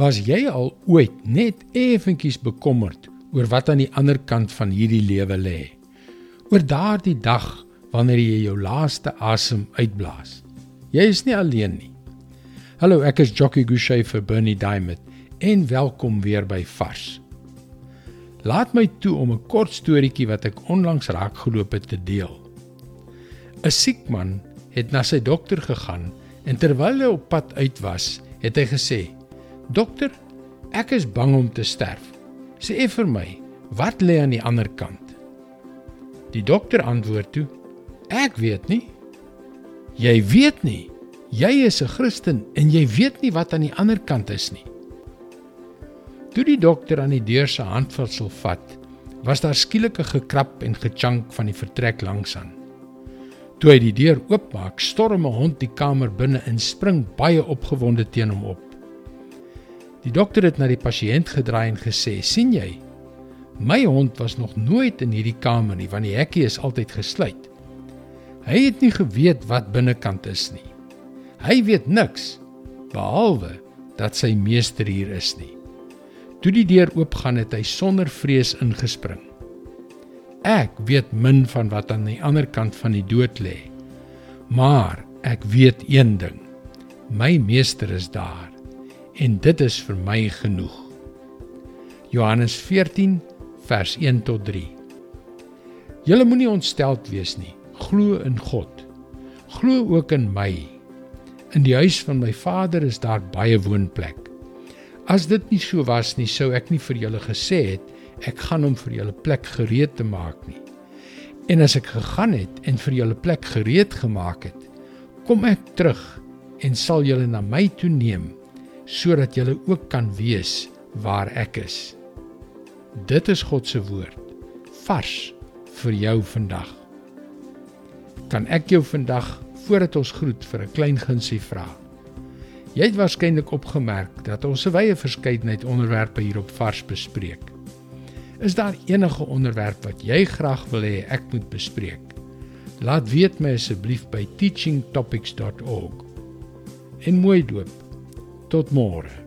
Was jy al ooit net effentjies bekommerd oor wat aan die ander kant van hierdie lewe lê? Oor daardie dag wanneer jy jou laaste asem uitblaas. Jy is nie alleen nie. Hallo, ek is Jockey Gouchee vir Bernie Diamond en welkom weer by Vars. Laat my toe om 'n kort storieetjie wat ek onlangs raakgeloop het te deel. 'n Siek man het na sy dokter gegaan en terwyl hy op pad uit was, het hy gesê: Dokter, ek is bang om te sterf. Sê vir my, wat lê aan die ander kant? Die dokter antwoord toe: Ek weet nie. Jy weet nie. Jy is 'n Christen en jy weet nie wat aan die ander kant is nie. Toe die dokter aan die deur se handvatsel vat, was daar skielik 'n gekrap en gechunk van die vertrek langs aan. Toe hy die deur oopmaak, storm 'n hond die kamer binne en spring baie opgewonde teen hom op. Die dokter het na die pasiënt gedraai en gesê: "Sien jy? My hond was nog nooit in hierdie kamer nie want die hekkie is altyd gesluit. Hy het nie geweet wat binnekant is nie. Hy weet niks behalwe dat sy meester hier is nie." Toe die deur oopgaan het hy sonder vrees ingespring. Ek weet min van wat aan die ander kant van die dood lê. Maar ek weet een ding. My meester is daar en dit is vir my genoeg. Johannes 14 vers 1 tot 3. Julle moenie ontsteld wees nie. Glo in God. Glo ook in my. In die huis van my Vader is daar baie woonplek. As dit nie so was nie, sou ek nie vir julle gesê het ek gaan om vir julle plek gereed te maak nie. En as ek gegaan het en vir julle plek gereed gemaak het, kom ek terug en sal julle na my toe neem sodat jy ook kan weet waar ek is. Dit is God se woord vars vir jou vandag. Kan ek jou vandag voordat ons groet vir 'n klein gunsie vra? Jy het waarskynlik opgemerk dat ons 'n wye verskeidenheid onderwerpe hier op vars bespreek. Is daar enige onderwerp wat jy graag wil hê ek moet bespreek? Laat weet my asseblief by teachingtopics.org. En mooi doop. Tot môre.